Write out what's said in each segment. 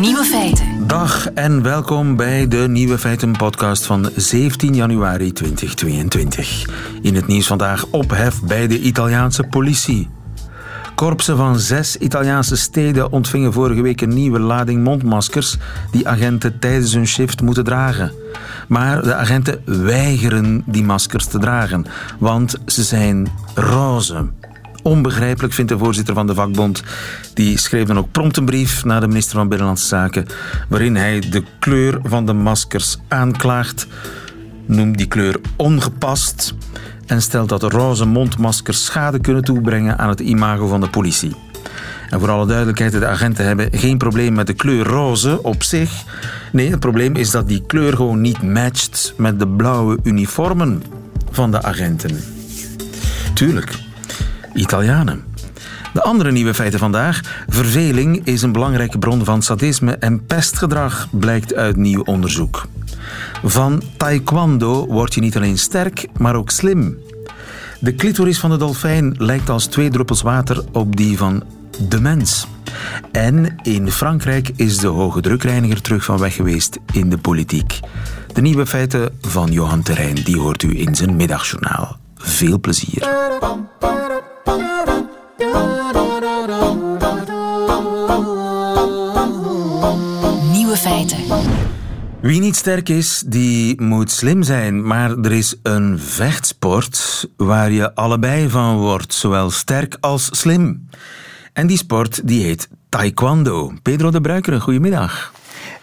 Nieuwe feiten. Dag en welkom bij de Nieuwe Feiten podcast van 17 januari 2022. In het nieuws vandaag ophef bij de Italiaanse politie. Korpsen van zes Italiaanse steden ontvingen vorige week een nieuwe lading mondmaskers die agenten tijdens hun shift moeten dragen. Maar de agenten weigeren die maskers te dragen, want ze zijn roze. Onbegrijpelijk vindt de voorzitter van de vakbond. Die schreef dan ook prompt een brief naar de minister van Binnenlandse Zaken, waarin hij de kleur van de maskers aanklaagt, noemt die kleur ongepast en stelt dat roze mondmaskers schade kunnen toebrengen aan het imago van de politie. En voor alle duidelijkheid, de agenten hebben geen probleem met de kleur roze op zich. Nee, het probleem is dat die kleur gewoon niet matcht met de blauwe uniformen van de agenten. Tuurlijk, Italianen. De andere nieuwe feiten vandaag. Verveling is een belangrijke bron van sadisme en pestgedrag, blijkt uit nieuw onderzoek. Van taekwondo word je niet alleen sterk, maar ook slim. De clitoris van de dolfijn lijkt als twee druppels water op die van de mens. En in Frankrijk is de hoge drukreiniger terug van weg geweest in de politiek. De nieuwe feiten van Johan Terrein, die hoort u in zijn middagjournaal. Veel plezier. Nieuwe feiten. Wie niet sterk is, die moet slim zijn. Maar er is een vechtsport waar je allebei van wordt, zowel sterk als slim. En die sport die heet taekwondo. Pedro de Bruikere, goedemiddag.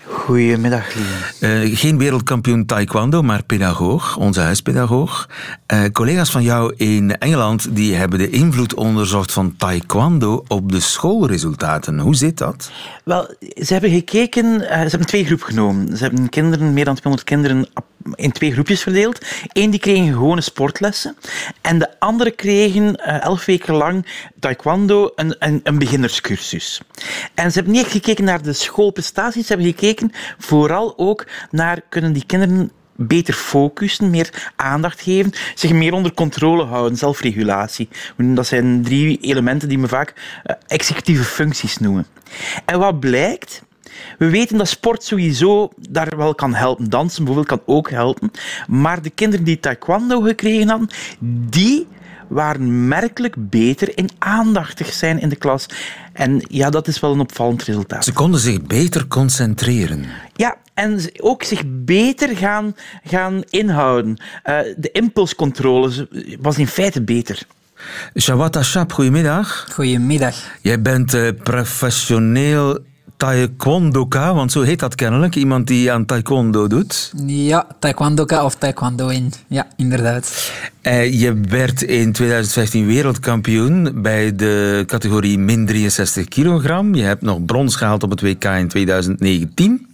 Goedemiddag, Lien. Uh, geen wereldkampioen taekwondo, maar pedagoog, onze huispedagoog. Uh, collega's van jou in Engeland die hebben de invloed onderzocht van taekwondo op de schoolresultaten. Hoe zit dat? Wel, ze hebben gekeken, uh, ze hebben twee groepen genomen. Ze hebben kinderen, meer dan 200 kinderen in twee groepjes verdeeld. Eén die kregen gewone sportlessen en de andere kregen elf weken lang taekwondo een, een, een beginnerscursus. En ze hebben niet echt gekeken naar de schoolprestaties, ze hebben gekeken vooral ook naar kunnen die kinderen beter focussen, meer aandacht geven, zich meer onder controle houden, zelfregulatie. Dat zijn drie elementen die we vaak executieve functies noemen. En wat blijkt? We weten dat sport sowieso daar wel kan helpen. Dansen bijvoorbeeld kan ook helpen. Maar de kinderen die taekwondo gekregen hadden, die waren merkelijk beter in aandachtig zijn in de klas. En ja, dat is wel een opvallend resultaat. Ze konden zich beter concentreren. Ja, en ook zich beter gaan, gaan inhouden. Uh, de impulscontrole was in feite beter. Shawata Shap, goedemiddag. Goedemiddag. Jij bent uh, professioneel taekwondoka, want zo heet dat kennelijk, iemand die aan taekwondo doet. Ja, taekwondoka of taekwondo in. Ja, inderdaad. Uh, je werd in 2015 wereldkampioen bij de categorie min 63 kilogram. Je hebt nog brons gehaald op het WK in 2019.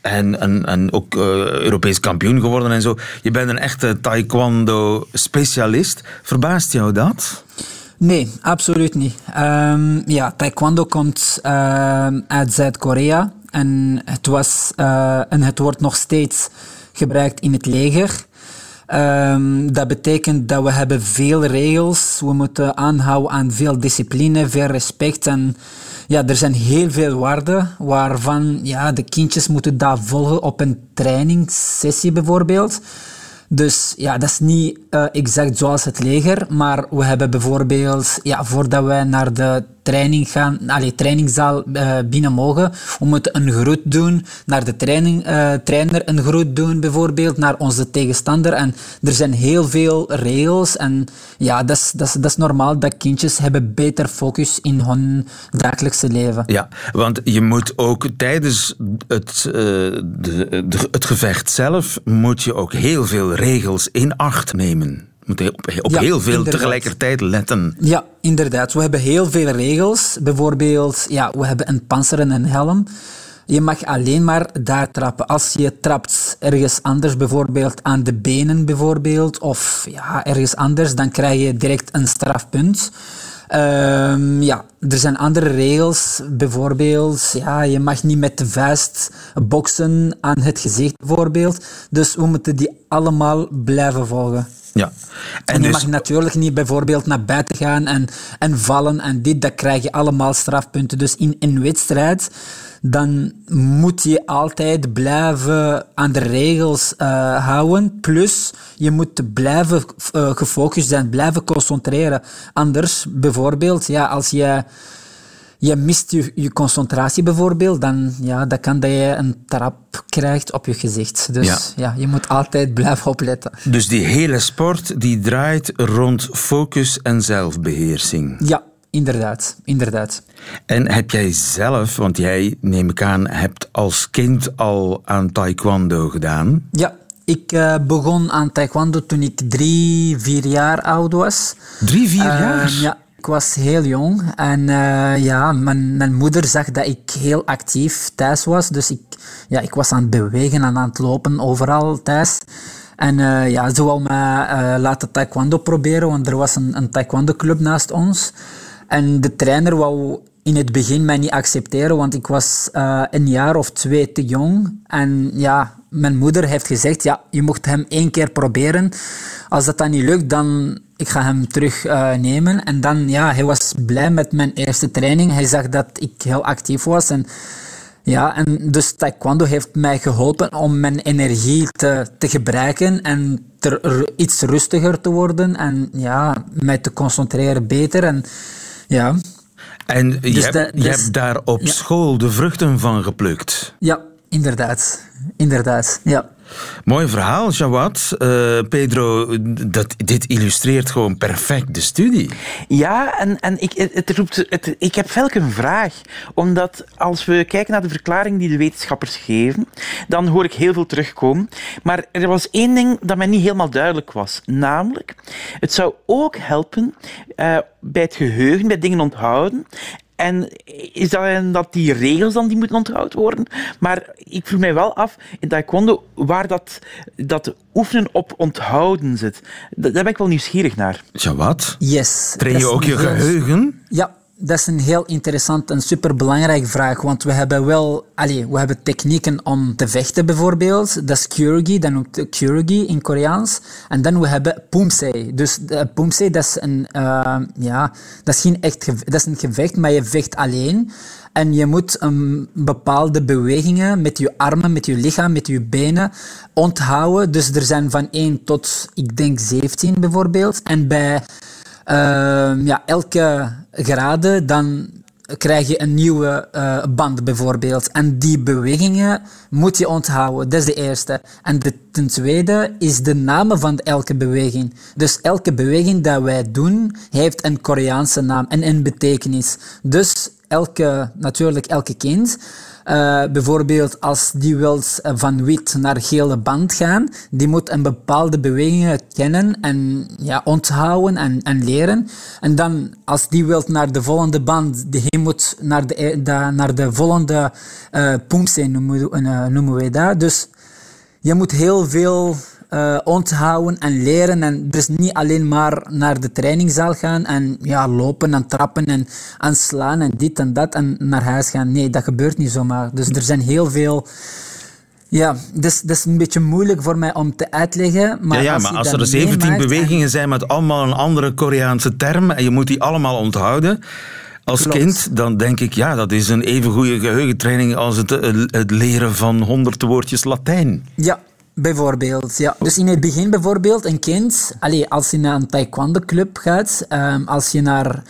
En, en, en ook uh, Europees kampioen geworden en zo. Je bent een echte taekwondo-specialist. Verbaast jou dat? Nee, absoluut niet. Um, ja, taekwondo komt uh, uit Zuid-Korea en het, was, uh, en het wordt nog steeds gebruikt in het leger. Um, dat betekent dat we hebben veel regels. We moeten aanhouden aan veel discipline, veel respect. En ja, er zijn heel veel waarden waarvan ja, de kindjes moeten dat volgen op een trainingssessie bijvoorbeeld. Dus ja, dat is niet uh, exact zoals het leger, maar we hebben bijvoorbeeld, ja, voordat wij naar de training gaan, allee, trainingszaal uh, binnen mogen, we moeten een groet doen naar de training, uh, trainer, een groet doen bijvoorbeeld naar onze tegenstander. En er zijn heel veel regels en ja, dat is, dat is, normaal dat kindjes hebben beter focus in hun dagelijkse leven. Ja, want je moet ook tijdens het, de, de, het gevecht zelf, moet je ook heel veel regels in acht nemen moet op, op ja, heel veel inderdaad. tegelijkertijd letten. Ja, inderdaad. We hebben heel veel regels. Bijvoorbeeld, ja, we hebben een panzer en een helm. Je mag alleen maar daar trappen. Als je trapt ergens anders, bijvoorbeeld aan de benen bijvoorbeeld, of ja, ergens anders, dan krijg je direct een strafpunt. Um, ja, er zijn andere regels. Bijvoorbeeld, ja, je mag niet met de vuist boksen aan het gezicht, bijvoorbeeld. Dus we moeten die allemaal blijven volgen. Ja. En, je dus... mag natuurlijk niet bijvoorbeeld naar buiten gaan en, en vallen en dit, dat krijg je allemaal strafpunten. Dus in een wedstrijd, dan moet je altijd blijven aan de regels uh, houden. Plus, je moet blijven uh, gefocust zijn, blijven concentreren. Anders, bijvoorbeeld, ja, als je je mist je, je concentratie bijvoorbeeld, dan, ja, dan kan dat je een trap krijgt op je gezicht. Dus ja. je moet altijd blijven opletten. Dus die hele sport die draait rond focus en zelfbeheersing. Ja, inderdaad. inderdaad. En heb jij zelf, want jij, neem ik aan, hebt als kind al aan taekwondo gedaan? Ja, ik uh, begon aan taekwondo toen ik drie, vier jaar oud was. Drie, vier uh, jaar? Ja, ik was heel jong en uh, ja, mijn, mijn, moeder zag dat ik heel actief thuis was. Dus ik, ja, ik was aan het bewegen en aan het lopen overal thuis. En uh, ja, ze wou me uh, laten taekwondo proberen, want er was een, een taekwondo club naast ons. En de trainer wou in het begin mij niet accepteren, want ik was een jaar of twee te jong. En ja, mijn moeder heeft gezegd, ja, je mocht hem één keer proberen. Als dat dan niet lukt, dan ik ga hem terugnemen. Uh, en dan, ja, hij was blij met mijn eerste training. Hij zag dat ik heel actief was. En, ja, en dus taekwondo heeft mij geholpen om mijn energie te, te gebruiken en ter, iets rustiger te worden. En ja, mij te concentreren beter. En ja... En je, dus hebt, je dus- hebt daar op ja. school de vruchten van geplukt. Ja, inderdaad. Inderdaad, ja. Mooi verhaal, Jawad. Uh, Pedro, dat, dit illustreert gewoon perfect de studie. Ja, en, en ik, het roept, het, ik heb velk een vraag. Omdat als we kijken naar de verklaring die de wetenschappers geven, dan hoor ik heel veel terugkomen. Maar er was één ding dat mij niet helemaal duidelijk was. Namelijk, het zou ook helpen uh, bij het geheugen, bij dingen onthouden. En is dat, dat die regels dan die moeten onthouden worden? Maar ik vroeg mij wel af in taekwondo waar dat, dat oefenen op onthouden zit. Daar ben ik wel nieuwsgierig naar. Ja, wat? Yes. Train je ook je geheugen? Ja, dat is een heel interessant en superbelangrijke vraag. Want we hebben wel allez, we hebben technieken om te vechten, bijvoorbeeld. Dat is Kyorugi, dat noemt Kyorugi in Koreaans. En dan we hebben Pumse. Dus uh, Pumse, dat is, een, uh, ja, dat is geen echt dat is een gevecht, maar je vecht alleen. En je moet um, bepaalde bewegingen met je armen, met je lichaam, met je benen onthouden. Dus er zijn van 1 tot, ik denk, 17 bijvoorbeeld. En bij uh, ja, elke graden dan krijg je een nieuwe uh, band bijvoorbeeld. En die bewegingen moet je onthouden. Dat is de eerste. En de, ten tweede is de naam van elke beweging. Dus elke beweging dat wij doen, heeft een Koreaanse naam en een betekenis. Dus elke, natuurlijk elke kind uh, bijvoorbeeld als die wil van wit naar gele band gaan, die moet een bepaalde bewegingen kennen en ja, onthouden en, en leren. En dan als die wil naar de volgende band, die moet naar de, e, naar de volgende uh, noemen, noemen wij dat. Dus je moet heel veel uh, onthouden en leren. En dus niet alleen maar naar de trainingszaal gaan en ja, lopen en trappen en, en slaan en dit en dat en naar huis gaan. Nee, dat gebeurt niet zomaar. Dus er zijn heel veel... Ja, dus dat is een beetje moeilijk voor mij om te uitleggen. Maar ja, ja als maar als er 17 bewegingen zijn met allemaal een andere Koreaanse term en je moet die allemaal onthouden... Als kind, dan denk ik, ja, dat is een even goede geheugentraining als het, het leren van honderd woordjes Latijn. Ja, Bijvoorbeeld, ja. Dus in het begin bijvoorbeeld, een kind, allez, als je naar een taekwondo club gaat, um, als je naar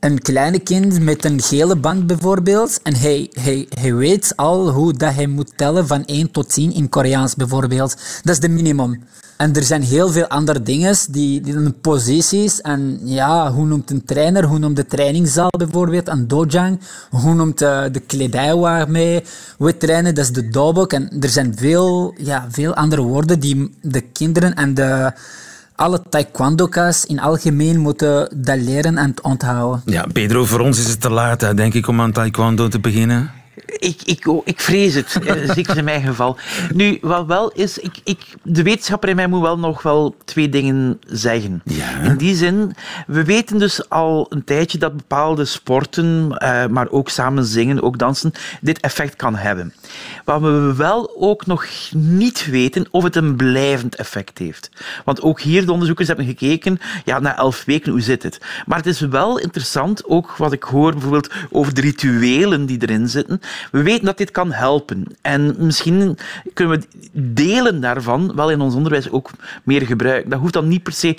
een kleine kind met een gele band bijvoorbeeld, en hij, hij, hij weet al hoe dat hij moet tellen van 1 tot 10 in Koreaans bijvoorbeeld. Dat is de minimum. En er zijn heel veel andere dingen, die, die posities. En ja, hoe noemt een trainer, hoe noemt de trainingszaal bijvoorbeeld, een dojang. Hoe noemt de, de kledij waarmee we trainen, dat is de dobok. En er zijn veel, ja, veel andere woorden die de kinderen en de, alle taekwondo's in algemeen moeten dat leren en onthouden. Ja, Pedro, voor ons is het te laat, denk ik, om aan taekwondo te beginnen. Ik, ik, ik vrees het, eh, zeker in mijn geval. Nu, wat wel is, ik, ik, de wetenschapper in mij moet wel nog wel twee dingen zeggen. Ja. In die zin, we weten dus al een tijdje dat bepaalde sporten, eh, maar ook samen zingen, ook dansen, dit effect kan hebben. Wat we wel ook nog niet weten, of het een blijvend effect heeft. Want ook hier, de onderzoekers hebben gekeken, ja, na elf weken, hoe zit het? Maar het is wel interessant, ook wat ik hoor bijvoorbeeld over de rituelen die erin zitten. We weten dat dit kan helpen. En misschien kunnen we delen daarvan wel in ons onderwijs ook meer gebruiken. Dat hoeft dan niet per se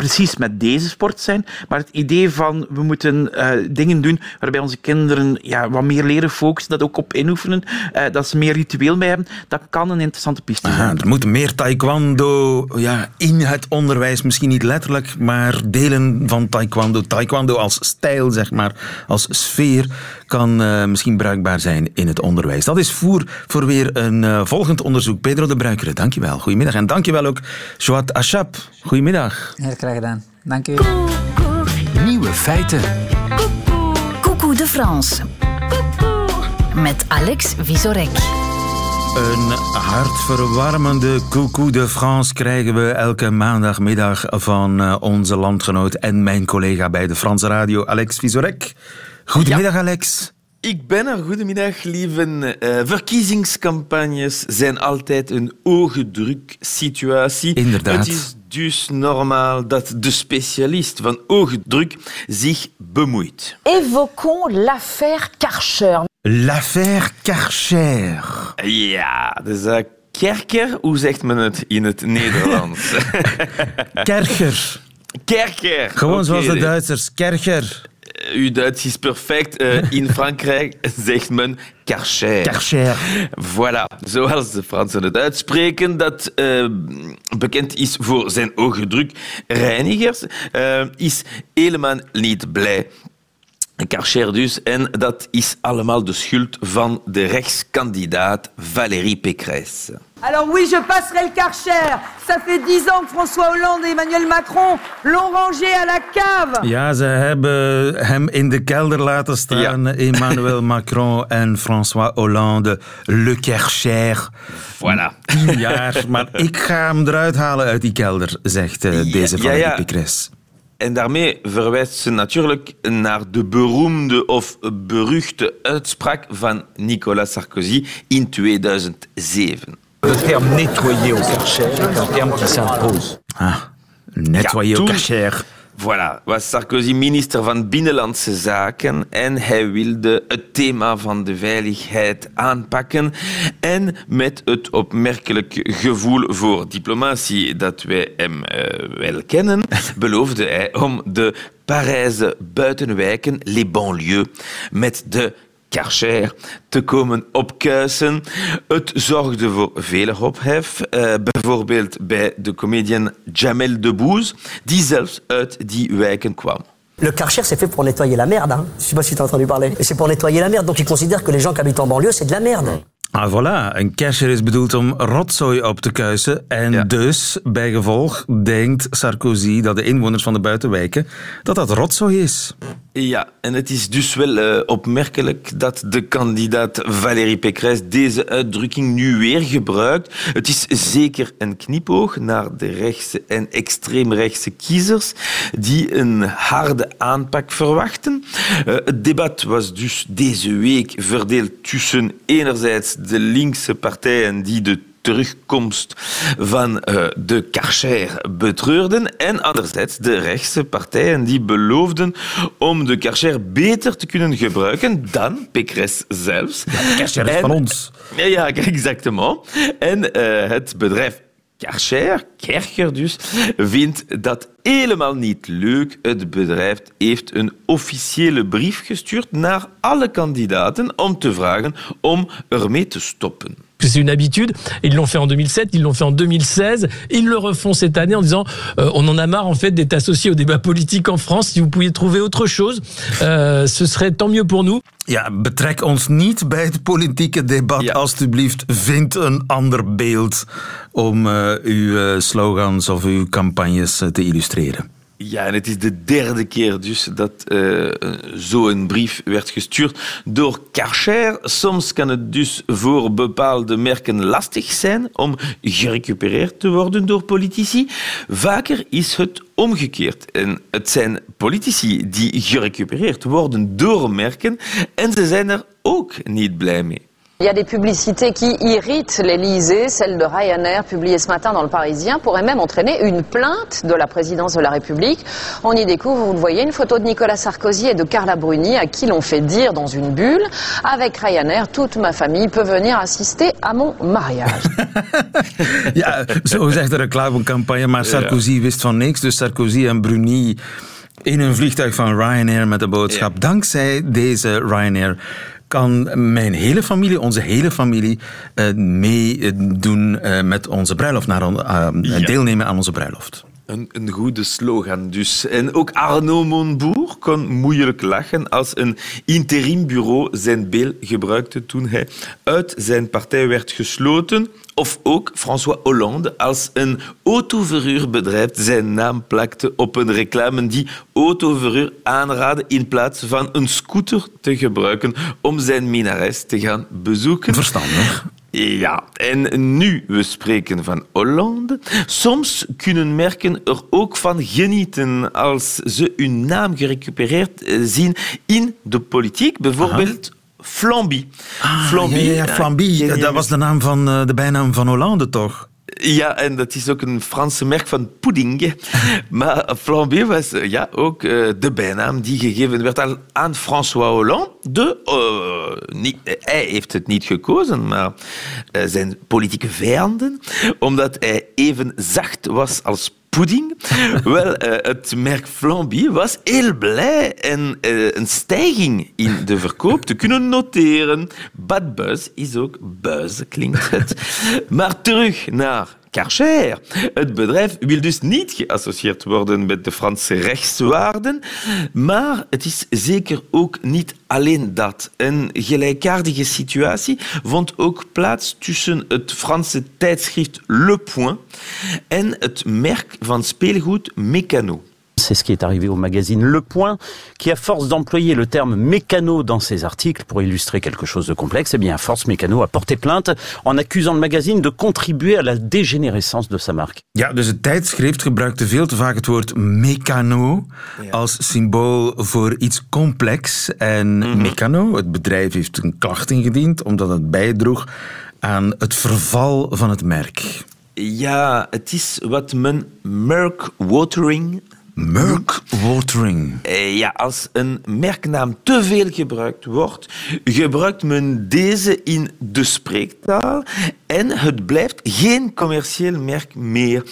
precies met deze sport zijn, maar het idee van we moeten uh, dingen doen waarbij onze kinderen ja, wat meer leren focussen, dat ook op inoefenen, uh, dat ze meer ritueel mee hebben, dat kan een interessante piste zijn. Aha, er moet meer taekwondo ja, in het onderwijs, misschien niet letterlijk, maar delen van taekwondo. Taekwondo als stijl, zeg maar, als sfeer, kan uh, misschien bruikbaar zijn in het onderwijs. Dat is voer voor weer een volgend onderzoek. Pedro de Bruikere, dankjewel. Goedemiddag. En dankjewel ook Joat Achap. Goedemiddag. Heel graag gedaan. Dank u. Nieuwe feiten. Coucou de France. Met Alex Visorek. Een hartverwarmende coucou de France krijgen we elke maandagmiddag van onze landgenoot en mijn collega bij de Franse radio, Alex Visorek. Goedemiddag, ja. Alex. Ik ben er. Goedemiddag, lieve. Uh, verkiezingscampagnes zijn altijd een oogdruk situatie. Inderdaad. Het is dus normaal dat de specialist van oogdruk zich bemoeit. Évoquons l'affaire Karcher. L'affaire Karcher. Ja, dus uh, Kerker, hoe zegt men het in het Nederlands? Kerker. Kerker. Gewoon okay. zoals de Duitsers. Kerker. Uw Duits is perfect. Uh, in Frankrijk zegt men Karcher. Karcher. Voilà, zoals de Fransen het uitspreken, dat uh, bekend is voor zijn oogdruk. Reinigers uh, is helemaal niet blij. Karcher dus. En dat is allemaal de schuld van de rechtskandidaat Valérie Pécresse. Alors oui, je passerai le Karcher. Ça fait dix ans que François Hollande et Emmanuel Macron l'ont rangé à la cave. Ja, ze hebben hem in de kelder laten staan. Ja. Emmanuel Macron en François Hollande. Le Karcher. Voilà. Tien jaar, maar ik ga hem eruit halen uit die kelder, zegt deze ja, Valérie ja, Pécresse. En daarmee verwijst ze natuurlijk naar de beroemde of beruchte uitspraak van Nicolas Sarkozy in 2007. Le terme nettoyer au Karcher est un terme qui s'impose. Ah, nettoyer ja, au Karcher. Voilà, was Sarkozy minister van Binnenlandse Zaken en hij wilde het thema van de veiligheid aanpakken en met het opmerkelijk gevoel voor diplomatie dat wij hem uh, wel kennen, beloofde hij om de Parijse buitenwijken, les banlieues, met de Karcher te komen opkuisen. Het zorgde voor vele ophef, uh, bijvoorbeeld bij de comedian Jamel Debbouze, die zelfs uit die wijken kwam. Le Karcher, c'est fait pour nettoyer la merde. Hein. Je sais pas si tu as entendu parler. C'est pour nettoyer la merde. Donc ils considèrent que les gens qui habitent en banlieue, c'est de la merde. Ah, voilà. Een casher is bedoeld om rotzooi op te kuisen. En ja. dus, bij gevolg, denkt Sarkozy dat de inwoners van de buitenwijken dat dat rotzooi is. Ja, en het is dus wel uh, opmerkelijk dat de kandidaat Valérie Pécresse deze uitdrukking nu weer gebruikt. Het is zeker een knipoog naar de rechtse en extreemrechtse kiezers die een harde aanpak verwachten. Uh, het debat was dus deze week verdeeld tussen enerzijds de linkse partijen die de terugkomst van uh, de Karcher betreurden en anderzijds de rechtse partijen die beloofden om de Karcher beter te kunnen gebruiken dan Pécresse zelfs. Ja, de Karcher is en, van ons. Ja, ja exactement. En uh, het bedrijf Karcher, Kerker dus, vindt dat helemaal niet leuk. Het bedrijf heeft een officiële brief gestuurd naar alle kandidaten om te vragen om ermee te stoppen. C'est une habitude. Ils l'ont fait en 2007, ils l'ont fait en 2016, ils le refont cette année en disant euh, on en a marre en fait d'être associé au débat politique en France. Si vous pouviez trouver autre chose, euh, ce serait tant mieux pour nous. Ja, betrek ons niet bij het politieke debat, ja. alstublieft. Vind een ander beeld om uh, uw slogans of uw campagnes te illustreren. Ja, en het is de derde keer dus dat uh, zo'n brief werd gestuurd door Karcher. Soms kan het dus voor bepaalde merken lastig zijn om gerecupereerd te worden door politici. Vaker is het omgekeerd. En het zijn politici die gerecupereerd worden door merken en ze zijn er ook niet blij mee. Il y a des publicités qui irritent l'Elysée. Celle de Ryanair, publiée ce matin dans le Parisien, pourrait même entraîner une plainte de la présidence de la République. On y découvre, vous le voyez, une photo de Nicolas Sarkozy et de Carla Bruni, à qui l'on fait dire dans une bulle, avec Ryanair, toute ma famille peut venir assister à mon mariage. ja, zo zegt de reclamecampagne, maar Sarkozy wist van niks. Dus Sarkozy en Bruni in een vliegtuig van Ryanair met de boodschap. Ja. Dankzij deze Ryanair kan mijn hele familie, onze hele familie, uh, meedoen uh, met onze bruiloft, naar, ja. deelnemen aan onze bruiloft. Een, goede slogan dus. En ook Arnaud Montebourg kon moeilijk lachen als een interimbureau zijn beel gebruikte toen hij uit zijn partij werd gesloten. Of ook François Hollande als een autoverhuurbedrijf zijn naam plakte op een reclame die autoverhuur aanraadde in plaats van een scooter te gebruiken om zijn minares te gaan bezoeken. Verstandig. Ja, en nu we spreken van Hollande. Soms kunnen merken er ook van genieten als ze hun naam gerecupereerd eh, zien in de politiek. Bijvoorbeeld Flamby. Ah, Flamby, ja, ja, Flamby. dat was de, naam van, eh, de bijnaam van Hollande, toch? Ja, en dat is ook een Franse merk van pudding. Maar Flamby was eh, ja, ook uh, de bijnaam die gegeven werd aan François Hollande. De, uh, niet, hij heeft het niet gekozen, maar zijn politieke vijanden. Omdat hij even zacht was als pudding. Wel, uh, het merk Flamby was heel blij en uh, een stijging in de verkoop te kunnen noteren. Bad buzz is ook buzz, klinkt het. Maar terug naar Karcher. Het bedrijf wil dus niet geassocieerd worden met de Franse rechtswaarden, maar het is zeker ook niet alleen dat. Een gelijkaardige situatie vond ook plaats tussen het Franse tijdschrift Le Point en het merk van speelgoed Mécano. C'est ce qui est arrivé au magazine Le Point, qui à force d'employer le terme mécano dans ses articles pour illustrer quelque chose de complexe, eh bien, Force Mécano a porté plainte en accusant le magazine de contribuer à la dégénérescence de sa marque. Ja, dus het tijdschrift gebruikte veel te vaak het woord mécano ja. als symbool voor iets complex. En mm -hmm. Mécano, het bedrijf, heeft een klacht ingediend omdat het bijdroeg aan het verval van het merk. Ja, het is wat men merk watering Merk watering. Eh, ja, als een merknaam te veel gebruikt wordt, gebruikt men deze in de spreektaal en het blijft geen commercieel merk meer.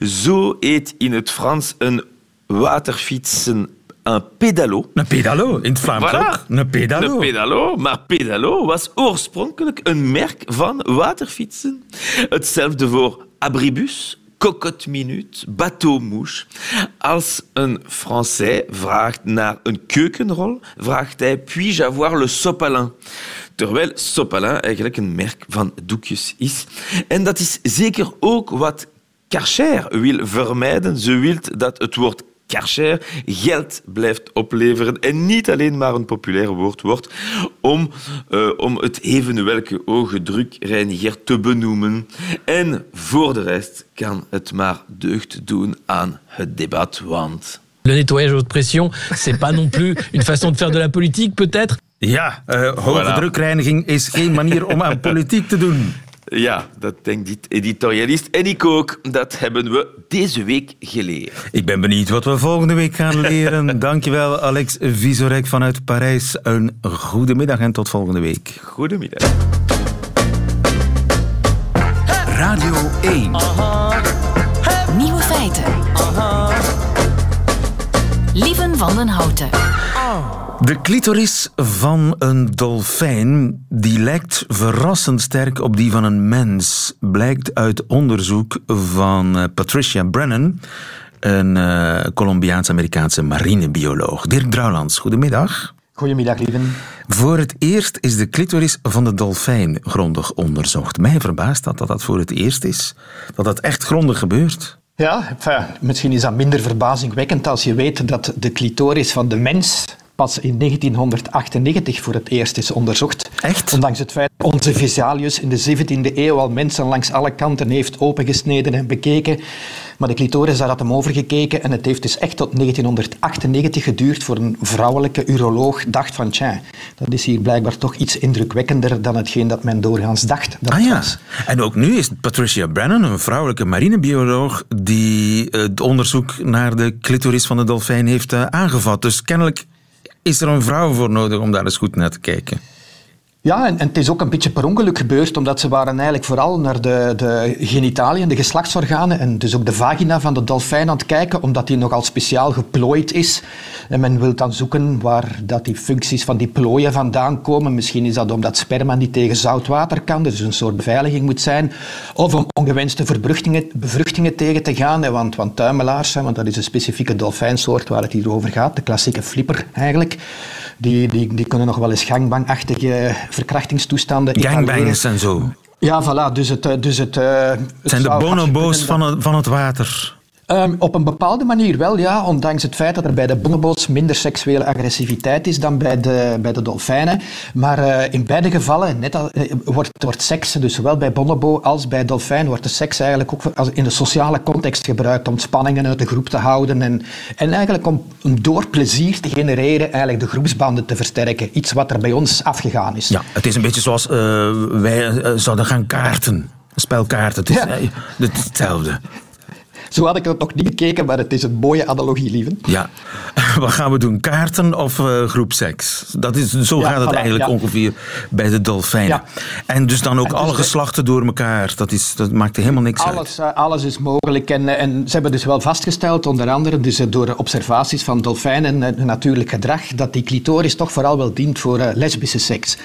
Zo heet in het Frans een waterfietsen een pedalo. Een pedalo, in het Vlaams voilà. ook. Een pedalo. Een pedalo, maar pedalo was oorspronkelijk een merk van waterfietsen. Hetzelfde voor abribus, cocotte minute, bateau mouche. Als een Français vraagt naar een keukenrol, vraagt hij puis-je avoir le sopalin? Terwijl sopalin eigenlijk een merk van doekjes is. En dat is zeker ook wat Karcher wil vermijden. Ze wil dat het woord Karcher geld blijft opleveren en niet alleen maar een populair woord wordt om, uh, om het even welke oogdrukreiniger te benoemen. En voor de rest kan het maar deugd doen aan het debat, want... Le nettoyage haute pression, c'est pas non plus une façon de faire de la politique, peut-être Ja, uh, hoge voilà. drukreiniging is geen manier om aan politiek te doen. Ja, dat denkt dit editorialist. En ik ook. Dat hebben we deze week geleerd. Ik ben benieuwd wat we volgende week gaan leren. Dankjewel, Alex Visorek vanuit Parijs. Een goede middag en tot volgende week. Goedemiddag. Radio 1. Nieuwe feiten. Lieven van den Houten. De clitoris van een dolfijn die lijkt verrassend sterk op die van een mens, blijkt uit onderzoek van eh, Patricia Brennan, een uh, Colombiaans-Amerikaanse marinebioloog. Dirk Drouwlands, goedemiddag. Goedemiddag, lieven. Voor het eerst is de clitoris van de dolfijn grondig onderzocht. Mij verbaast dat dat, dat voor het eerst is. Dat dat echt grondig gebeurt. Ja, enfin, misschien is dat minder verbazingwekkend als je weet dat de clitoris van de mens pas in 1998 voor het eerst is onderzocht. Echt? Ondanks het feit dat onze Vesalius in de 17e eeuw al mensen langs alle kanten heeft opengesneden en bekeken. Maar de clitoris, daar had hem over gekeken en het heeft dus echt tot 1998 geduurd voor een vrouwelijke uroloog dacht van tja, dat is hier blijkbaar toch iets indrukwekkender dan hetgeen dat men doorgaans dacht dat ah ja, was. en ook nu is Patricia Brennan, een vrouwelijke marinebioloog, die eh, het onderzoek naar de clitoris van de dolfijn heeft eh, aangevat. Dus kennelijk is er een vrouw voor nodig om daar eens goed naar te kijken. Ja, en, het is ook een beetje per ongeluk gebeurd, omdat ze waren eigenlijk vooral naar de, de genitaliën, de geslachtsorganen en dus ook de vagina van de dolfijn aan het kijken, omdat die nogal speciaal geplooid is. En men wil dan zoeken waar dat die functies van die plooien vandaan komen. Misschien is dat omdat sperma niet tegen zout water kan, dus een soort beveiliging moet zijn. Of om ongewenste bevruchtingen, tegen te gaan, want, want tuimelaars, hè, want dat is een specifieke dolfijnsoort waar het hier over gaat, de klassieke flipper eigenlijk. Die, die, die kunnen nog wel eens gangbangachtige verkrachtingstoestanden Gangbangers en zo. Ja, voilà. Dus het... eh, Dus het, eh, het zijn de bonobo's kunnen van het, van het water. Ehm, op een bepaalde manier wel, ja. Ondanks het feit dat er bij de bonobo's minder seksuele agressiviteit is dan bij de, bij de dolfijnen. Maar eh, in beide gevallen net al, eh, wordt, wordt seks, dus zowel bij bonobo als bij dolfijn, wordt de seks eigenlijk ook als in de sociale context gebruikt om spanningen uit de groep te houden. En, en eigenlijk om, om door plezier te genereren eigenlijk de groepsbanden te versterken. Iets wat er bij ons afgegaan is. Ja, het is een beetje zoals eh, wij zouden gaan kaarten. Een spel kaarten. Het is Ja. eh, het is hetzelfde. Zo had ik het nog niet gekeken, maar het is een mooie analogie, lieve. Ja. Wat gaan we doen? Kaarten of eh groepseks? Dat is, zo Ja, gaat het voilà, eigenlijk ja. ongeveer bij de dolfijnen. Ja. En dus dan ook dus alle geslachten door elkaar. Dat, is, dat maakt helemaal niks uit. Alles, eh, alles is mogelijk. En, eh, en ze hebben dus wel vastgesteld, onder andere dus door observaties van dolfijnen en natuurlijk gedrag, dat die clitoris toch vooral wel dient voor lesbische seks.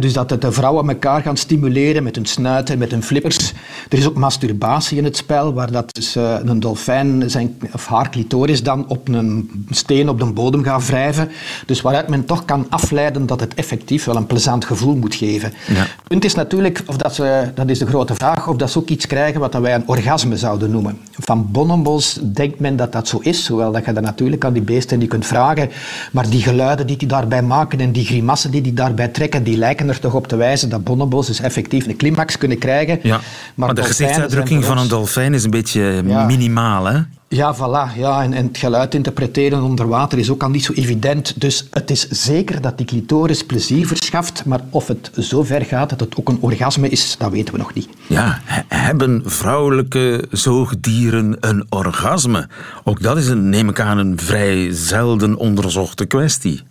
Dus dat de vrouwen elkaar gaan stimuleren met hun snuit en met hun flippers. Er is ook masturbatie in het spel, waar dat dus, een dolfijn zijn, of haar clitoris dan op een steen op de bodem gaat wrijven. Dus waaruit men toch kan afleiden dat het effectief wel een plezant gevoel moet geven. Ja. Het punt is natuurlijk, of dat, ze, dat is de grote vraag, of dat ze ook iets krijgen wat wij een orgasme zouden noemen. Van bonobos denkt men dat dat zo is, hoewel dat je dat natuurlijk aan die beesten niet kunt vragen. Maar die geluiden die die daarbij maken en die grimassen die die daarbij trekken, die lijken er toch op te wijzen dat bonobos dus effectief een climax kunnen krijgen. Ja. Maar, de gezichtsuitdrukking van een dolfijn is een beetje Ja. Minimaal, hè? Ja, voilà. Ja, en, en het geluid interpreteren onder water is ook al niet zo evident. Dus het is zeker dat die clitoris plezier verschaft, maar of het zo ver gaat dat het ook een orgasme is, dat weten we nog niet. Ja, he- hebben vrouwelijke zoogdieren een orgasme? Ook dat is, een, neem ik aan, een vrij zelden onderzochte kwestie.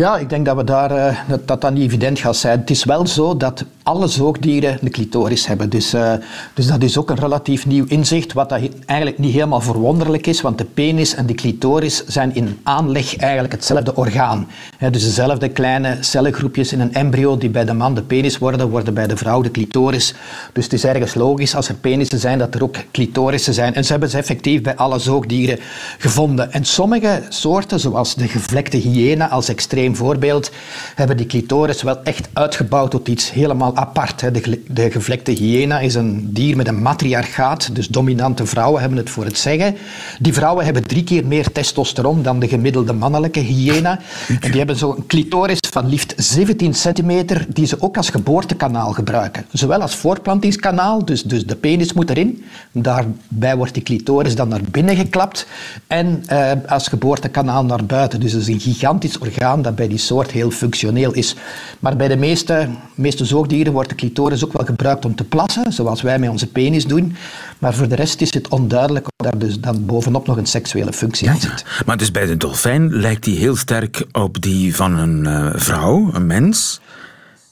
Ja, ik denk dat, we daar, eh, dat, dat niet evident gaat zijn. Het is wel zo dat alle zoogdieren een clitoris hebben. Dus, eh, dus dat is ook een relatief nieuw inzicht, wat dat eigenlijk niet helemaal verwonderlijk is, want de penis en de clitoris zijn in aanleg eigenlijk hetzelfde orgaan. Hè, dus dezelfde kleine cellengroepjes in een embryo die bij de man de penis worden, worden bij de vrouw de clitoris. Dus het is ergens logisch als er penissen zijn, dat er ook clitorissen zijn. En ze hebben ze effectief bij alle zoogdieren gevonden. En sommige soorten, zoals de gevlekte hyena als extreem voorbeeld, hebben die clitoris wel echt uitgebouwd tot iets helemaal apart. hè. De, de gevlekte hyena is een dier met een matriarchaat, dus dominante vrouwen hebben het voor het zeggen. Die vrouwen hebben drie keer meer testosteron dan de gemiddelde mannelijke hyena. En die hebben zo'n clitoris van liefst 17 centimeter, die ze ook als geboortekanaal gebruiken. Zowel als voortplantingskanaal, dus, dus de penis moet erin. Daarbij wordt die clitoris dan naar binnen geklapt. En eh, als geboortekanaal naar buiten. Dus het is een gigantisch orgaan dat bij die soort heel functioneel is. Maar bij de meeste, meeste zoogdieren wordt de clitoris ook wel gebruikt om te plassen, zoals wij met onze penis doen. Maar voor de rest is het onduidelijk of daar dus dan bovenop nog een seksuele functie aan zit. Maar dus bij de dolfijn lijkt die heel sterk op die van een eh, vrouw, een mens.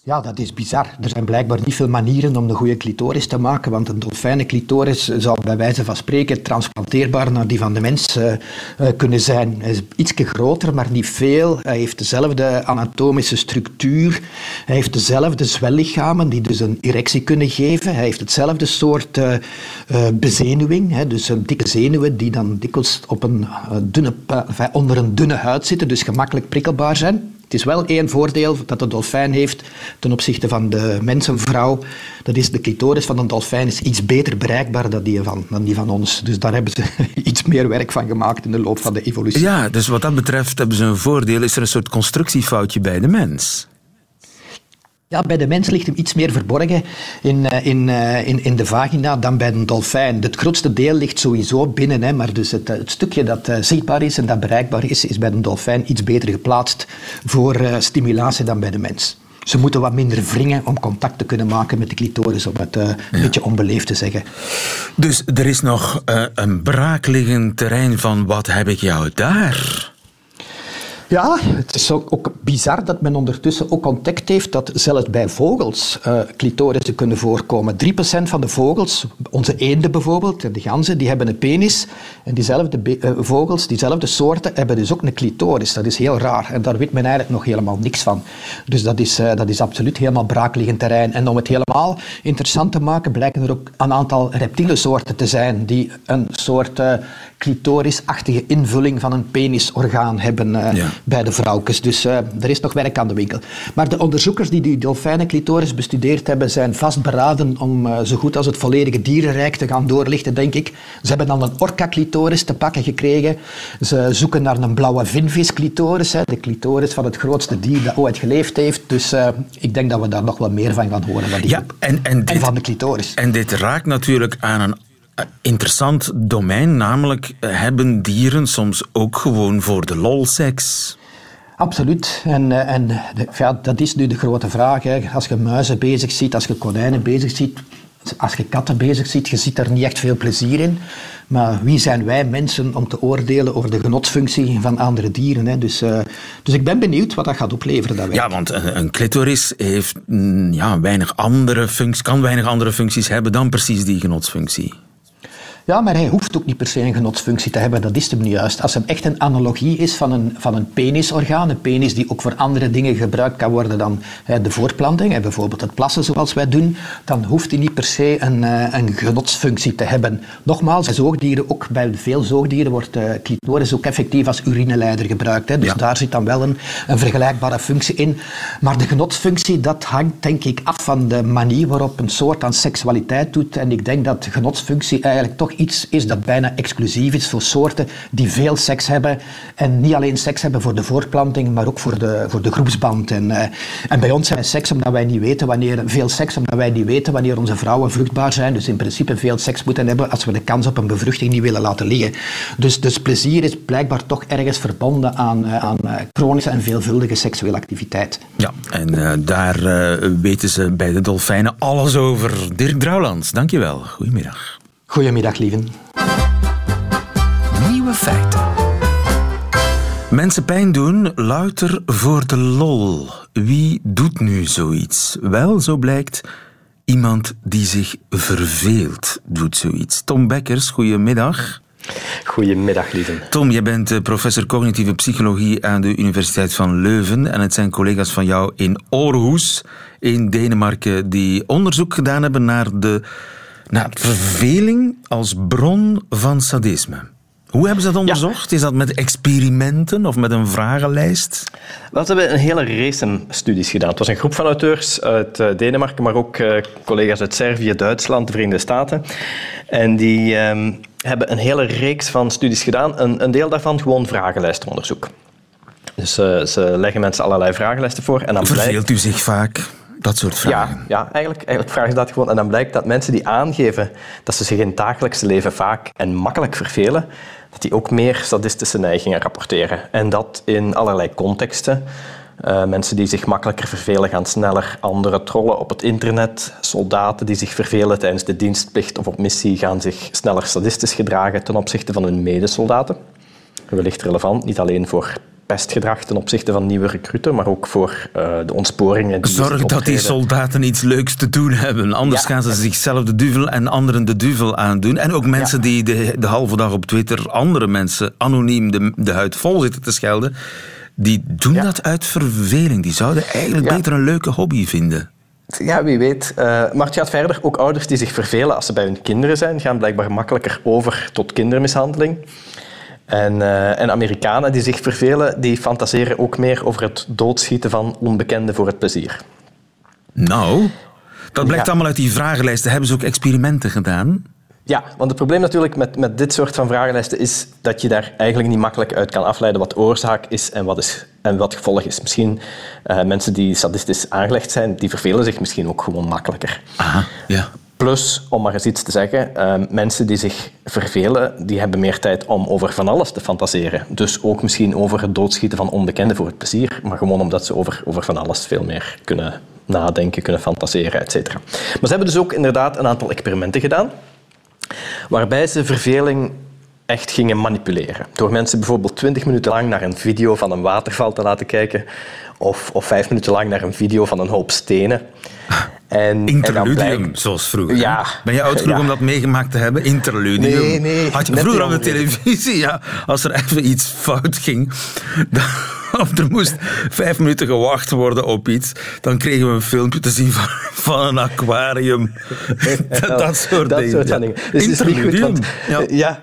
Ja, dat is bizar. Er zijn blijkbaar niet veel manieren om een goede clitoris te maken, want een dolfijnenclitoris zou bij wijze van spreken transplanteerbaar naar die van de mens eh, eh, kunnen zijn. Hij is iets groter, maar niet veel. Hij heeft dezelfde anatomische structuur. Hij heeft dezelfde zwellichamen die dus een erectie kunnen geven. Hij heeft hetzelfde soort eh, bezenuwing, hè, dus dikke zenuwen die dan dikwijls op een, dunne, onder een dunne huid zitten, dus gemakkelijk prikkelbaar zijn. Het is wel één voordeel dat de dolfijn heeft ten opzichte van de mensenvrouw. Dat is de clitoris van een dolfijn is iets beter bereikbaar dan die, van, dan die van ons. Dus daar hebben ze iets meer werk van gemaakt in de loop van de evolutie. Ja, dus wat dat betreft hebben ze een voordeel. Is er een soort constructiefoutje bij de mens? Ja, bij de mens ligt hem iets meer verborgen in, eh, in, eh, in, in de vagina dan bij een dolfijn. Het grootste deel ligt sowieso binnen, hè, maar dus het, het stukje dat uh, zichtbaar is en dat bereikbaar is, is bij een dolfijn iets beter geplaatst voor uh, stimulatie dan bij de mens. Ze moeten wat minder wringen om contact te kunnen maken met de clitoris, om het uh, een beetje onbeleefd te zeggen. Dus er is nog een braakliggend terrein van wat heb ik jou daar? Ja, het is ook, bizar dat men ondertussen ook ontdekt heeft dat zelfs bij vogels uh, clitorissen kunnen voorkomen. 3% van de vogels, onze eenden bijvoorbeeld, de ganzen, die hebben een penis. En diezelfde uh, vogels, diezelfde soorten, hebben dus ook een clitoris. Dat is heel raar. En daar weet men eigenlijk nog helemaal niks van. Dus dat is, uh, dat is absoluut helemaal braakliggend terrein. En om het helemaal interessant te maken, blijken er ook een aantal reptiele soorten te zijn die een soort clitorisachtige invulling van een penisorgaan hebben uh, ja. bij de vrouwtjes. Dus uh, er is nog werk aan de winkel. Maar de onderzoekers die die dolfijnenclitoris bestudeerd hebben, zijn vastberaden om uh, zo goed als het volledige dierenrijk te gaan doorlichten, denk ik. Ze hebben dan een orca-clitoris te pakken gekregen. Ze zoeken naar een blauwe vinvis-clitoris, de clitoris van het grootste dier dat ooit geleefd heeft. Dus ik denk dat we daar nog wel meer van gaan horen van die ja, en, en, dit, en van de clitoris. En dit raakt natuurlijk aan een interessant domein, namelijk hebben dieren soms ook gewoon voor de lol seks? Absoluut. En, en ja, dat is nu de grote vraag. Hè. Als je muizen bezig ziet, als je konijnen bezig ziet, als je katten bezig ziet, je ziet er niet echt veel plezier in. Maar wie zijn wij mensen om te oordelen over de genotsfunctie van andere dieren? Hè? Dus, uh, dus ik ben benieuwd wat dat gaat opleveren. Dat ja, want een, een clitoris heeft ja, weinig andere functies, kan weinig andere functies hebben dan precies die genotsfunctie. Ja, maar hij hoeft ook niet per se een genotsfunctie te hebben. Dat is hem niet juist. Als hem echt een analogie is van een, van een penisorgaan, een penis die ook voor andere dingen gebruikt kan worden dan hè, de voortplanting, hè, bijvoorbeeld het plassen zoals wij doen, dan hoeft hij niet per se een, uh, een genotsfunctie te hebben. Nogmaals, bij zoogdieren, ook bij veel zoogdieren, wordt uh, clitoris ook effectief als urineleider gebruikt. Hè. Dus ja. daar zit dan wel een, een vergelijkbare functie in. Maar de genotsfunctie, dat hangt denk ik af van de manier waarop een soort aan seksualiteit doet. En ik denk dat genotsfunctie eigenlijk toch iets is dat bijna exclusief is voor soorten die veel seks hebben. En niet alleen seks hebben voor de voortplanting, maar ook voor de, voor de groepsband. En, uh, en bij ons we seks omdat wij niet weten wanneer, veel seks omdat wij niet weten wanneer onze vrouwen vruchtbaar zijn. Dus in principe veel seks moeten hebben als we de kans op een bevruchting niet willen laten liggen. Dus, dus plezier is blijkbaar toch ergens verbonden aan, uh, aan uh, chronische en veelvuldige seksuele activiteit. Ja, en daar weten ze bij de dolfijnen alles over. Dirk Drouwlands, dankjewel. Goedemiddag. Goedemiddag, lieven. Nieuwe feiten. Mensen pijn doen, louter voor de lol. Wie doet nu zoiets? Wel, zo blijkt, iemand die zich verveelt doet zoiets. Tom Bekkers, goedemiddag. Goedemiddag, lieve. Tom, je bent professor cognitieve psychologie aan de Universiteit van Leuven. En het zijn collega's van jou in Aarhus, in Denemarken, die onderzoek gedaan hebben naar de naar verveling als bron van sadisme. Hoe hebben ze dat onderzocht? Ja. Is dat met experimenten of met een vragenlijst? Wel, ze hebben een hele race studies gedaan. Het was een groep van auteurs uit Denemarken, maar ook collega's uit Servië, Duitsland, de Verenigde Staten. En die um, hebben een hele reeks van studies gedaan. Een, een deel daarvan gewoon vragenlijstonderzoek. Dus uh, ze leggen mensen allerlei vragenlijsten voor. En dan Verveelt blijkt... u zich vaak? Dat soort vragen. Ja, ja eigenlijk, eigenlijk vragen ze dat gewoon. En dan blijkt dat mensen die aangeven dat ze zich in het dagelijkse leven vaak en makkelijk vervelen, dat die ook meer sadistische neigingen rapporteren. En dat in allerlei contexten. Uh, mensen die zich makkelijker vervelen gaan sneller anderen trollen op het internet. Soldaten die zich vervelen tijdens de dienstplicht of op missie gaan zich sneller sadistisch gedragen ten opzichte van hun medesoldaten. Wellicht relevant, niet alleen voor pestgedrag ten opzichte van nieuwe recruten, maar ook voor uh, de ontsporingen. Die Zorg dat die soldaten iets leuks te doen hebben. Anders ja. gaan ze zichzelf de duvel en anderen de duvel aandoen. En ook mensen ja. die de, de, halve dag op Twitter andere mensen anoniem de, de huid vol zitten te schelden, die doen ja. dat uit verveling. Die zouden eigenlijk beter een leuke hobby vinden. Ja, wie weet. Uh, maar het gaat verder. Ook ouders die zich vervelen als ze bij hun kinderen zijn, gaan blijkbaar makkelijker over tot kindermishandeling. En, uh, en Amerikanen die zich vervelen, die fantaseren ook meer over het doodschieten van onbekenden voor het plezier. Nou, dat blijkt allemaal uit die vragenlijsten. Hebben ze ook experimenten gedaan? Ja, want het probleem natuurlijk met, met dit soort van vragenlijsten is dat je daar eigenlijk niet makkelijk uit kan afleiden wat oorzaak is en wat, is, en wat gevolg is. Misschien uh, mensen die sadistisch aangelegd zijn, die vervelen zich misschien ook gewoon makkelijker. Aha, ja. Plus, om maar eens iets te zeggen, uh, mensen die zich vervelen, die hebben meer tijd om over van alles te fantaseren. Dus ook misschien over het doodschieten van onbekenden voor het plezier, maar gewoon omdat ze over, over van alles veel meer kunnen nadenken, kunnen fantaseren, etc. Maar ze hebben dus ook inderdaad een aantal experimenten gedaan waarbij ze verveling echt gingen manipuleren. Door mensen bijvoorbeeld 20 minuten lang naar een video van een waterval te laten kijken of, of vijf minuten lang naar een video van een hoop stenen. En, Interludium, en zoals vroeger. Ja, ben je oud genoeg ja. om dat meegemaakt te hebben? Interludium. Nee, nee. Had je vroeger op de televisie, ja, als er even iets fout ging, dan, of er moest vijf minuten gewacht worden op iets, dan kregen we een filmpje te zien van, van een aquarium. dat, dat soort dat dingen. Soort ja. dingen. Dus niet goed, want, ja. ja,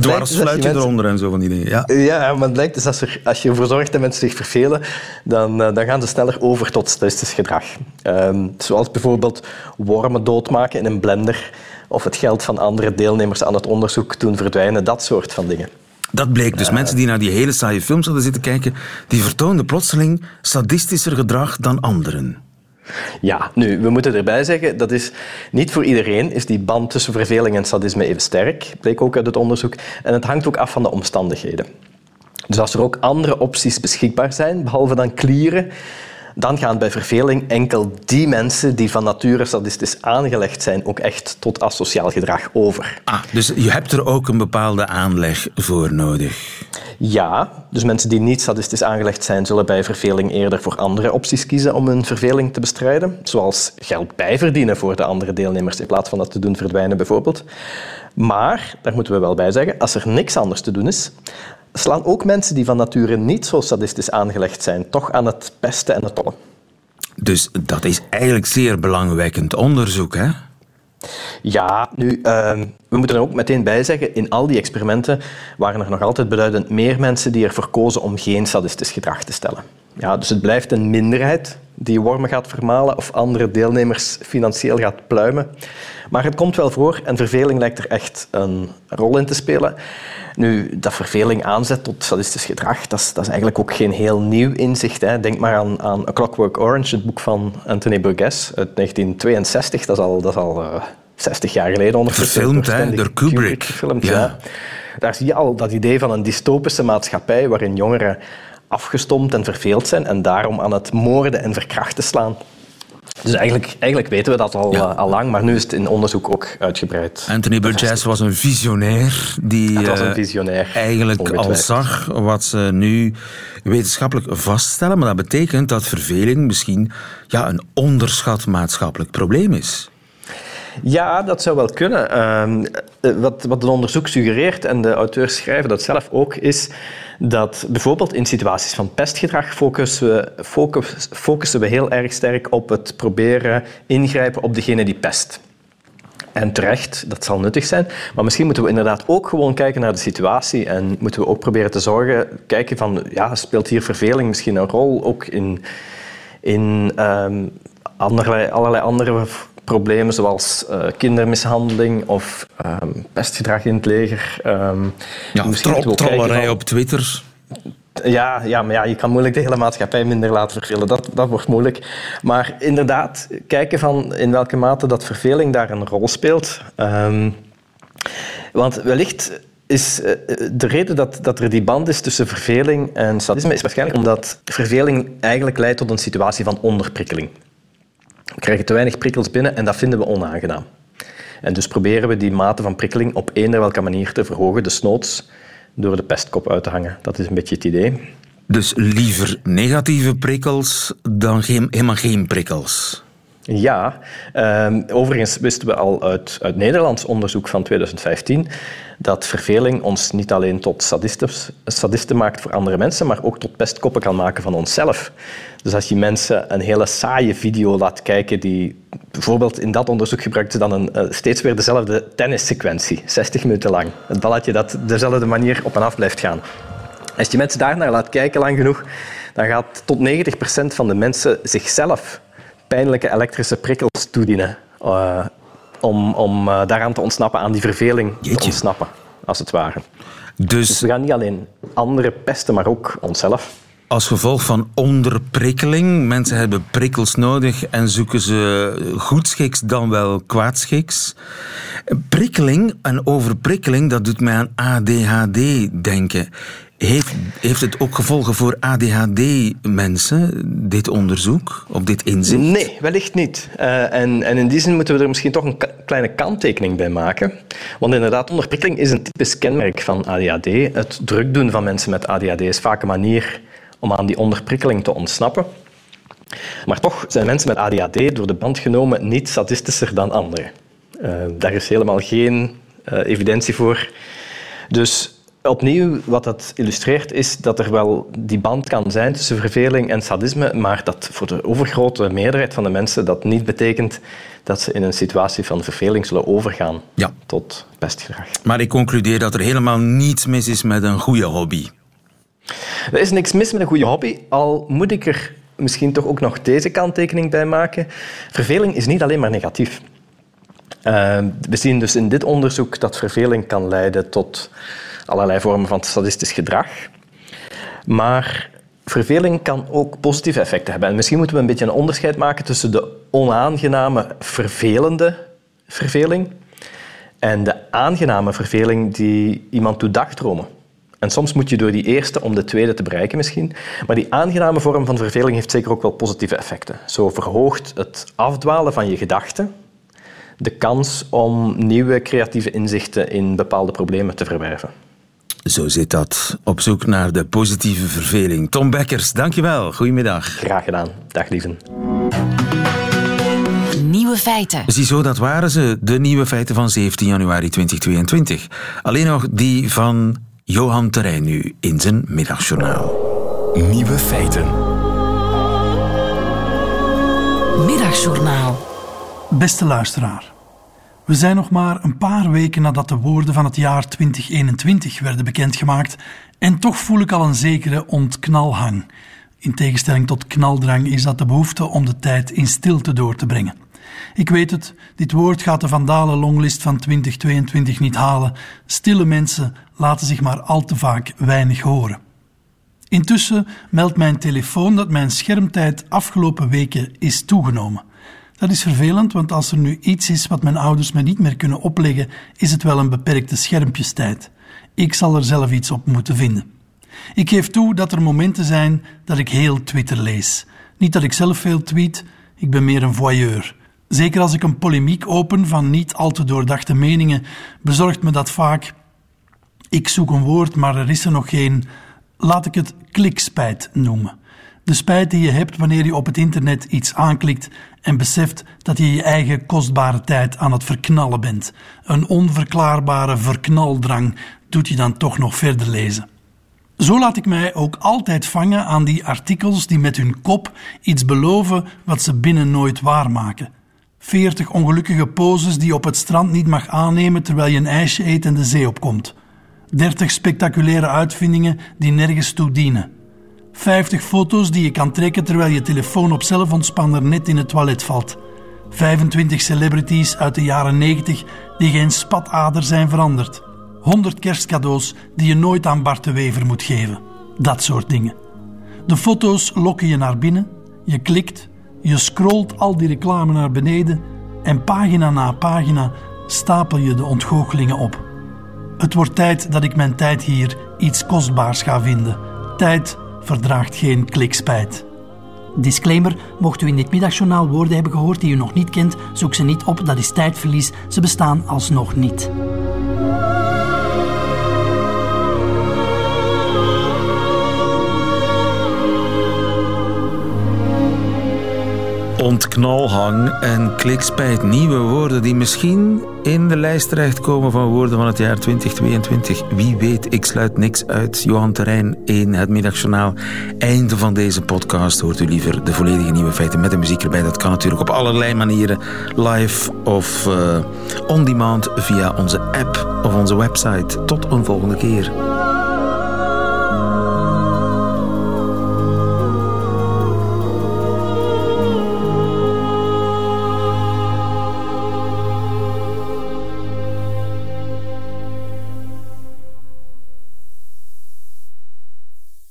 Dwarsfluitje mensen... eronder en zo van die dingen. Ja, ja maar het blijkt dus als, er, als je ervoor zorgt dat mensen zich vervelen, dan, dan gaan ze sneller over tot statistisch gedrag. Um, zoals bijvoorbeeld wormen doodmaken in een blender of het geld van andere deelnemers aan het onderzoek doen verdwijnen, dat soort van dingen. Dat bleek dus. Uh, mensen die naar die hele saaie films hadden zitten kijken, die vertoonden plotseling sadistischer gedrag dan anderen. Ja, nu, we moeten erbij zeggen, dat is niet voor iedereen is die band tussen verveling en sadisme even sterk, bleek ook uit het onderzoek. En het hangt ook af van de omstandigheden. Dus als er ook andere opties beschikbaar zijn, behalve dan klieren, dan gaan bij verveling enkel die mensen die van nature sadistisch aangelegd zijn ook echt tot asociaal gedrag over. Ah, dus je hebt er ook een bepaalde aanleg voor nodig? Ja, dus mensen die niet sadistisch aangelegd zijn, zullen bij verveling eerder voor andere opties kiezen om hun verveling te bestrijden, zoals geld bijverdienen voor de andere deelnemers in plaats van dat te doen verdwijnen bijvoorbeeld. Maar, daar moeten we wel bij zeggen, als er niks anders te doen is, slaan ook mensen die van nature niet zo sadistisch aangelegd zijn, toch aan het pesten en het tollen. Dus dat is eigenlijk zeer belangwekkend onderzoek, hè? Ja, nu, uh, we moeten er ook meteen bij zeggen, in al die experimenten waren er nog altijd beduidend meer mensen die ervoor kozen om geen sadistisch gedrag te stellen. Ja, dus het blijft een minderheid die wormen gaat vermalen of andere deelnemers financieel gaat pluimen. Maar het komt wel voor en verveling lijkt er echt een rol in te spelen. Nu, dat verveling aanzet tot sadistisch gedrag, dat is, dat is eigenlijk ook geen heel nieuw inzicht. Hè. Denk maar aan, aan A Clockwork Orange, het boek van Anthony Burgess uit 1962. Dat is al, dat is al uh, 60 jaar geleden ondertussen. Verfilmd, hè, door Kubrick. Kubrick gefilmd, ja. ja. Daar zie je al dat idee van een dystopische maatschappij waarin jongeren afgestompt en verveeld zijn en daarom aan het moorden en verkrachten slaan. Dus eigenlijk, eigenlijk weten we dat al, ja. uh, al lang, maar nu is het in onderzoek ook uitgebreid. Anthony Burgess was een visionair die was een visionair, uh, eigenlijk al zag wat ze nu wetenschappelijk vaststellen. Maar dat betekent dat verveling misschien ja, een onderschat maatschappelijk probleem is. Ja, dat zou wel kunnen. Uh, wat, wat het onderzoek suggereert, en de auteurs schrijven dat zelf ook, is dat bijvoorbeeld in situaties van pestgedrag focussen we, focus, focussen we heel erg sterk op het proberen ingrijpen op degene die pest. En terecht, dat zal nuttig zijn. Maar misschien moeten we inderdaad ook gewoon kijken naar de situatie en moeten we ook proberen te zorgen, kijken van, ja, speelt hier verveling misschien een rol, ook in, in um, allerlei, allerlei andere problemen zoals uh, kindermishandeling of um, pestgedrag in het leger. Um, ja, tro trollerij op Twitter. Ja, ja, maar ja, je kan moeilijk de hele maatschappij minder laten vervelen. Dat, dat wordt moeilijk. Maar inderdaad, kijken van in welke mate dat verveling daar een rol speelt. Um, want wellicht is uh, de reden dat, dat er die band is tussen verveling en sadisme is waarschijnlijk omdat verveling eigenlijk leidt tot een situatie van onderprikkeling. We krijgen te weinig prikkels binnen en dat vinden we onaangenaam. En dus proberen we die mate van prikkeling op eender welke manier te verhogen, desnoods door de pestkop uit te hangen. Dat is een beetje het idee. Dus liever negatieve prikkels dan geen, helemaal geen prikkels? Ja, ehm, overigens wisten we al uit, uit Nederlands onderzoek van 2015 dat verveling ons niet alleen tot sadisten, maakt voor andere mensen, maar ook tot pestkoppen kan maken van onszelf. Dus als je mensen een hele saaie video laat kijken, die bijvoorbeeld in dat onderzoek gebruikte dan een, eh, steeds weer dezelfde tennissequentie, 60 minuten lang. Het balletje dat dezelfde manier op en af blijft gaan. Als je mensen daarnaar laat kijken lang genoeg, dan gaat tot 90% van de mensen zichzelf pijnlijke elektrische prikkels toedienen. Uh, om, om uh, daaraan te ontsnappen, aan die verveling Jeetje. te ontsnappen, als het ware. Dus... dus we gaan niet alleen anderen pesten, maar ook onszelf. Als gevolg van onderprikkeling, mensen hebben prikkels nodig en zoeken ze goedschiks dan wel kwaadschiks. Prikkeling en overprikkeling, dat doet mij aan ADHD denken. Heeft, het ook gevolgen voor ADHD-mensen, dit onderzoek, of dit inzicht? Nee, wellicht niet. Uh, en, en in die zin moeten we er misschien toch een kleine kanttekening bij maken. Want inderdaad, onderprikkeling is een typisch kenmerk van ADHD. Het druk doen van mensen met ADHD is vaak een manier om aan die onderprikkeling te ontsnappen. Maar toch zijn mensen met ADHD door de band genomen niet sadistischer dan anderen. Uh, daar is helemaal geen uh, evidentie voor. Dus Opnieuw, wat dat illustreert, is dat er wel die band kan zijn tussen verveling en sadisme, maar dat voor de overgrote meerderheid van de mensen dat niet betekent dat ze in een situatie van verveling zullen overgaan ja. tot pestgedrag. Maar ik concludeer dat er helemaal niets mis is met een goede hobby. Er is niks mis met een goede hobby, al moet ik er misschien toch ook nog deze kanttekening bij maken. Verveling is niet alleen maar negatief. Uh, we zien dus in dit onderzoek dat verveling kan leiden tot allerlei vormen van sadistisch gedrag. Maar verveling kan ook positieve effecten hebben. En misschien moeten we een beetje een onderscheid maken tussen de onaangename, vervelende verveling en de aangename verveling die iemand doet dagdromen. En soms moet je door die eerste om de tweede te bereiken misschien. Maar die aangename vorm van verveling heeft zeker ook wel positieve effecten. Zo verhoogt het afdwalen van je gedachten de kans om nieuwe creatieve inzichten in bepaalde problemen te verwerven. Zo zit dat. Op zoek naar de positieve verveling. Tom Bekkers, dankjewel. Goedemiddag. Graag gedaan. Dag lieven. Nieuwe feiten. Ziezo, dat waren ze. De nieuwe feiten van 17 januari 2022. Alleen nog die van Johan Terrein nu in zijn middagjournaal. Nieuwe feiten. Middagjournaal. Beste luisteraar. We zijn nog maar een paar weken nadat de woorden van het jaar 2021 werden bekendgemaakt en toch voel ik al een zekere ontknalhang. In tegenstelling tot knaldrang is dat de behoefte om de tijd in stilte door te brengen. Ik weet het, dit woord gaat de vandalen longlist van 2022 niet halen. Stille mensen laten zich maar al te vaak weinig horen. Intussen meldt mijn telefoon dat mijn schermtijd afgelopen weken is toegenomen. Dat is vervelend, want als er nu iets is wat mijn ouders me niet meer kunnen opleggen, is het wel een beperkte schermpjestijd. Ik zal er zelf iets op moeten vinden. Ik geef toe dat er momenten zijn dat ik heel Twitter lees. Niet dat ik zelf veel tweet, ik ben meer een voyeur. Zeker als ik een polemiek open van niet al te doordachte meningen, bezorgt me dat vaak. Ik zoek een woord, maar er is er nog geen. Laat ik het klikspijt noemen. De spijt die je hebt wanneer je op het internet iets aanklikt en beseft dat je je eigen kostbare tijd aan het verknallen bent. Een onverklaarbare verknaldrang doet je dan toch nog verder lezen. Zo laat ik mij ook altijd vangen aan die artikels die met hun kop iets beloven wat ze binnen nooit waarmaken. Veertig ongelukkige poses die je op het strand niet mag aannemen terwijl je een ijsje eet en de zee opkomt. Dertig spectaculaire uitvindingen die nergens toe dienen. 50 foto's die je kan trekken terwijl je telefoon op zelfontspanner net in het toilet valt. 25 celebrities uit de jaren 90 die geen spatader zijn veranderd. 100 kerstcadeaus die je nooit aan Bart de Wever moet geven. Dat soort dingen. De foto's lokken je naar binnen, je klikt, je scrolt al die reclame naar beneden en pagina na pagina stapel je de ontgoochelingen op. Het wordt tijd dat ik mijn tijd hier iets kostbaars ga vinden. Tijd verdraagt geen klikspijt. Disclaimer, mocht u in dit middagjournaal woorden hebben gehoord die u nog niet kent, zoek ze niet op, dat is tijdverlies, ze bestaan alsnog niet. Ontknalhang en klikspijt. Nieuwe woorden die misschien in de lijst terechtkomen van woorden van het jaar 2022. Wie weet, ik sluit niks uit. Johan Terrein in het middagjournaal. Einde van deze podcast hoort u liever de volledige nieuwe feiten met de muziek erbij. Dat kan natuurlijk op allerlei manieren. Live of uh, on demand via onze app of onze website. Tot een volgende keer.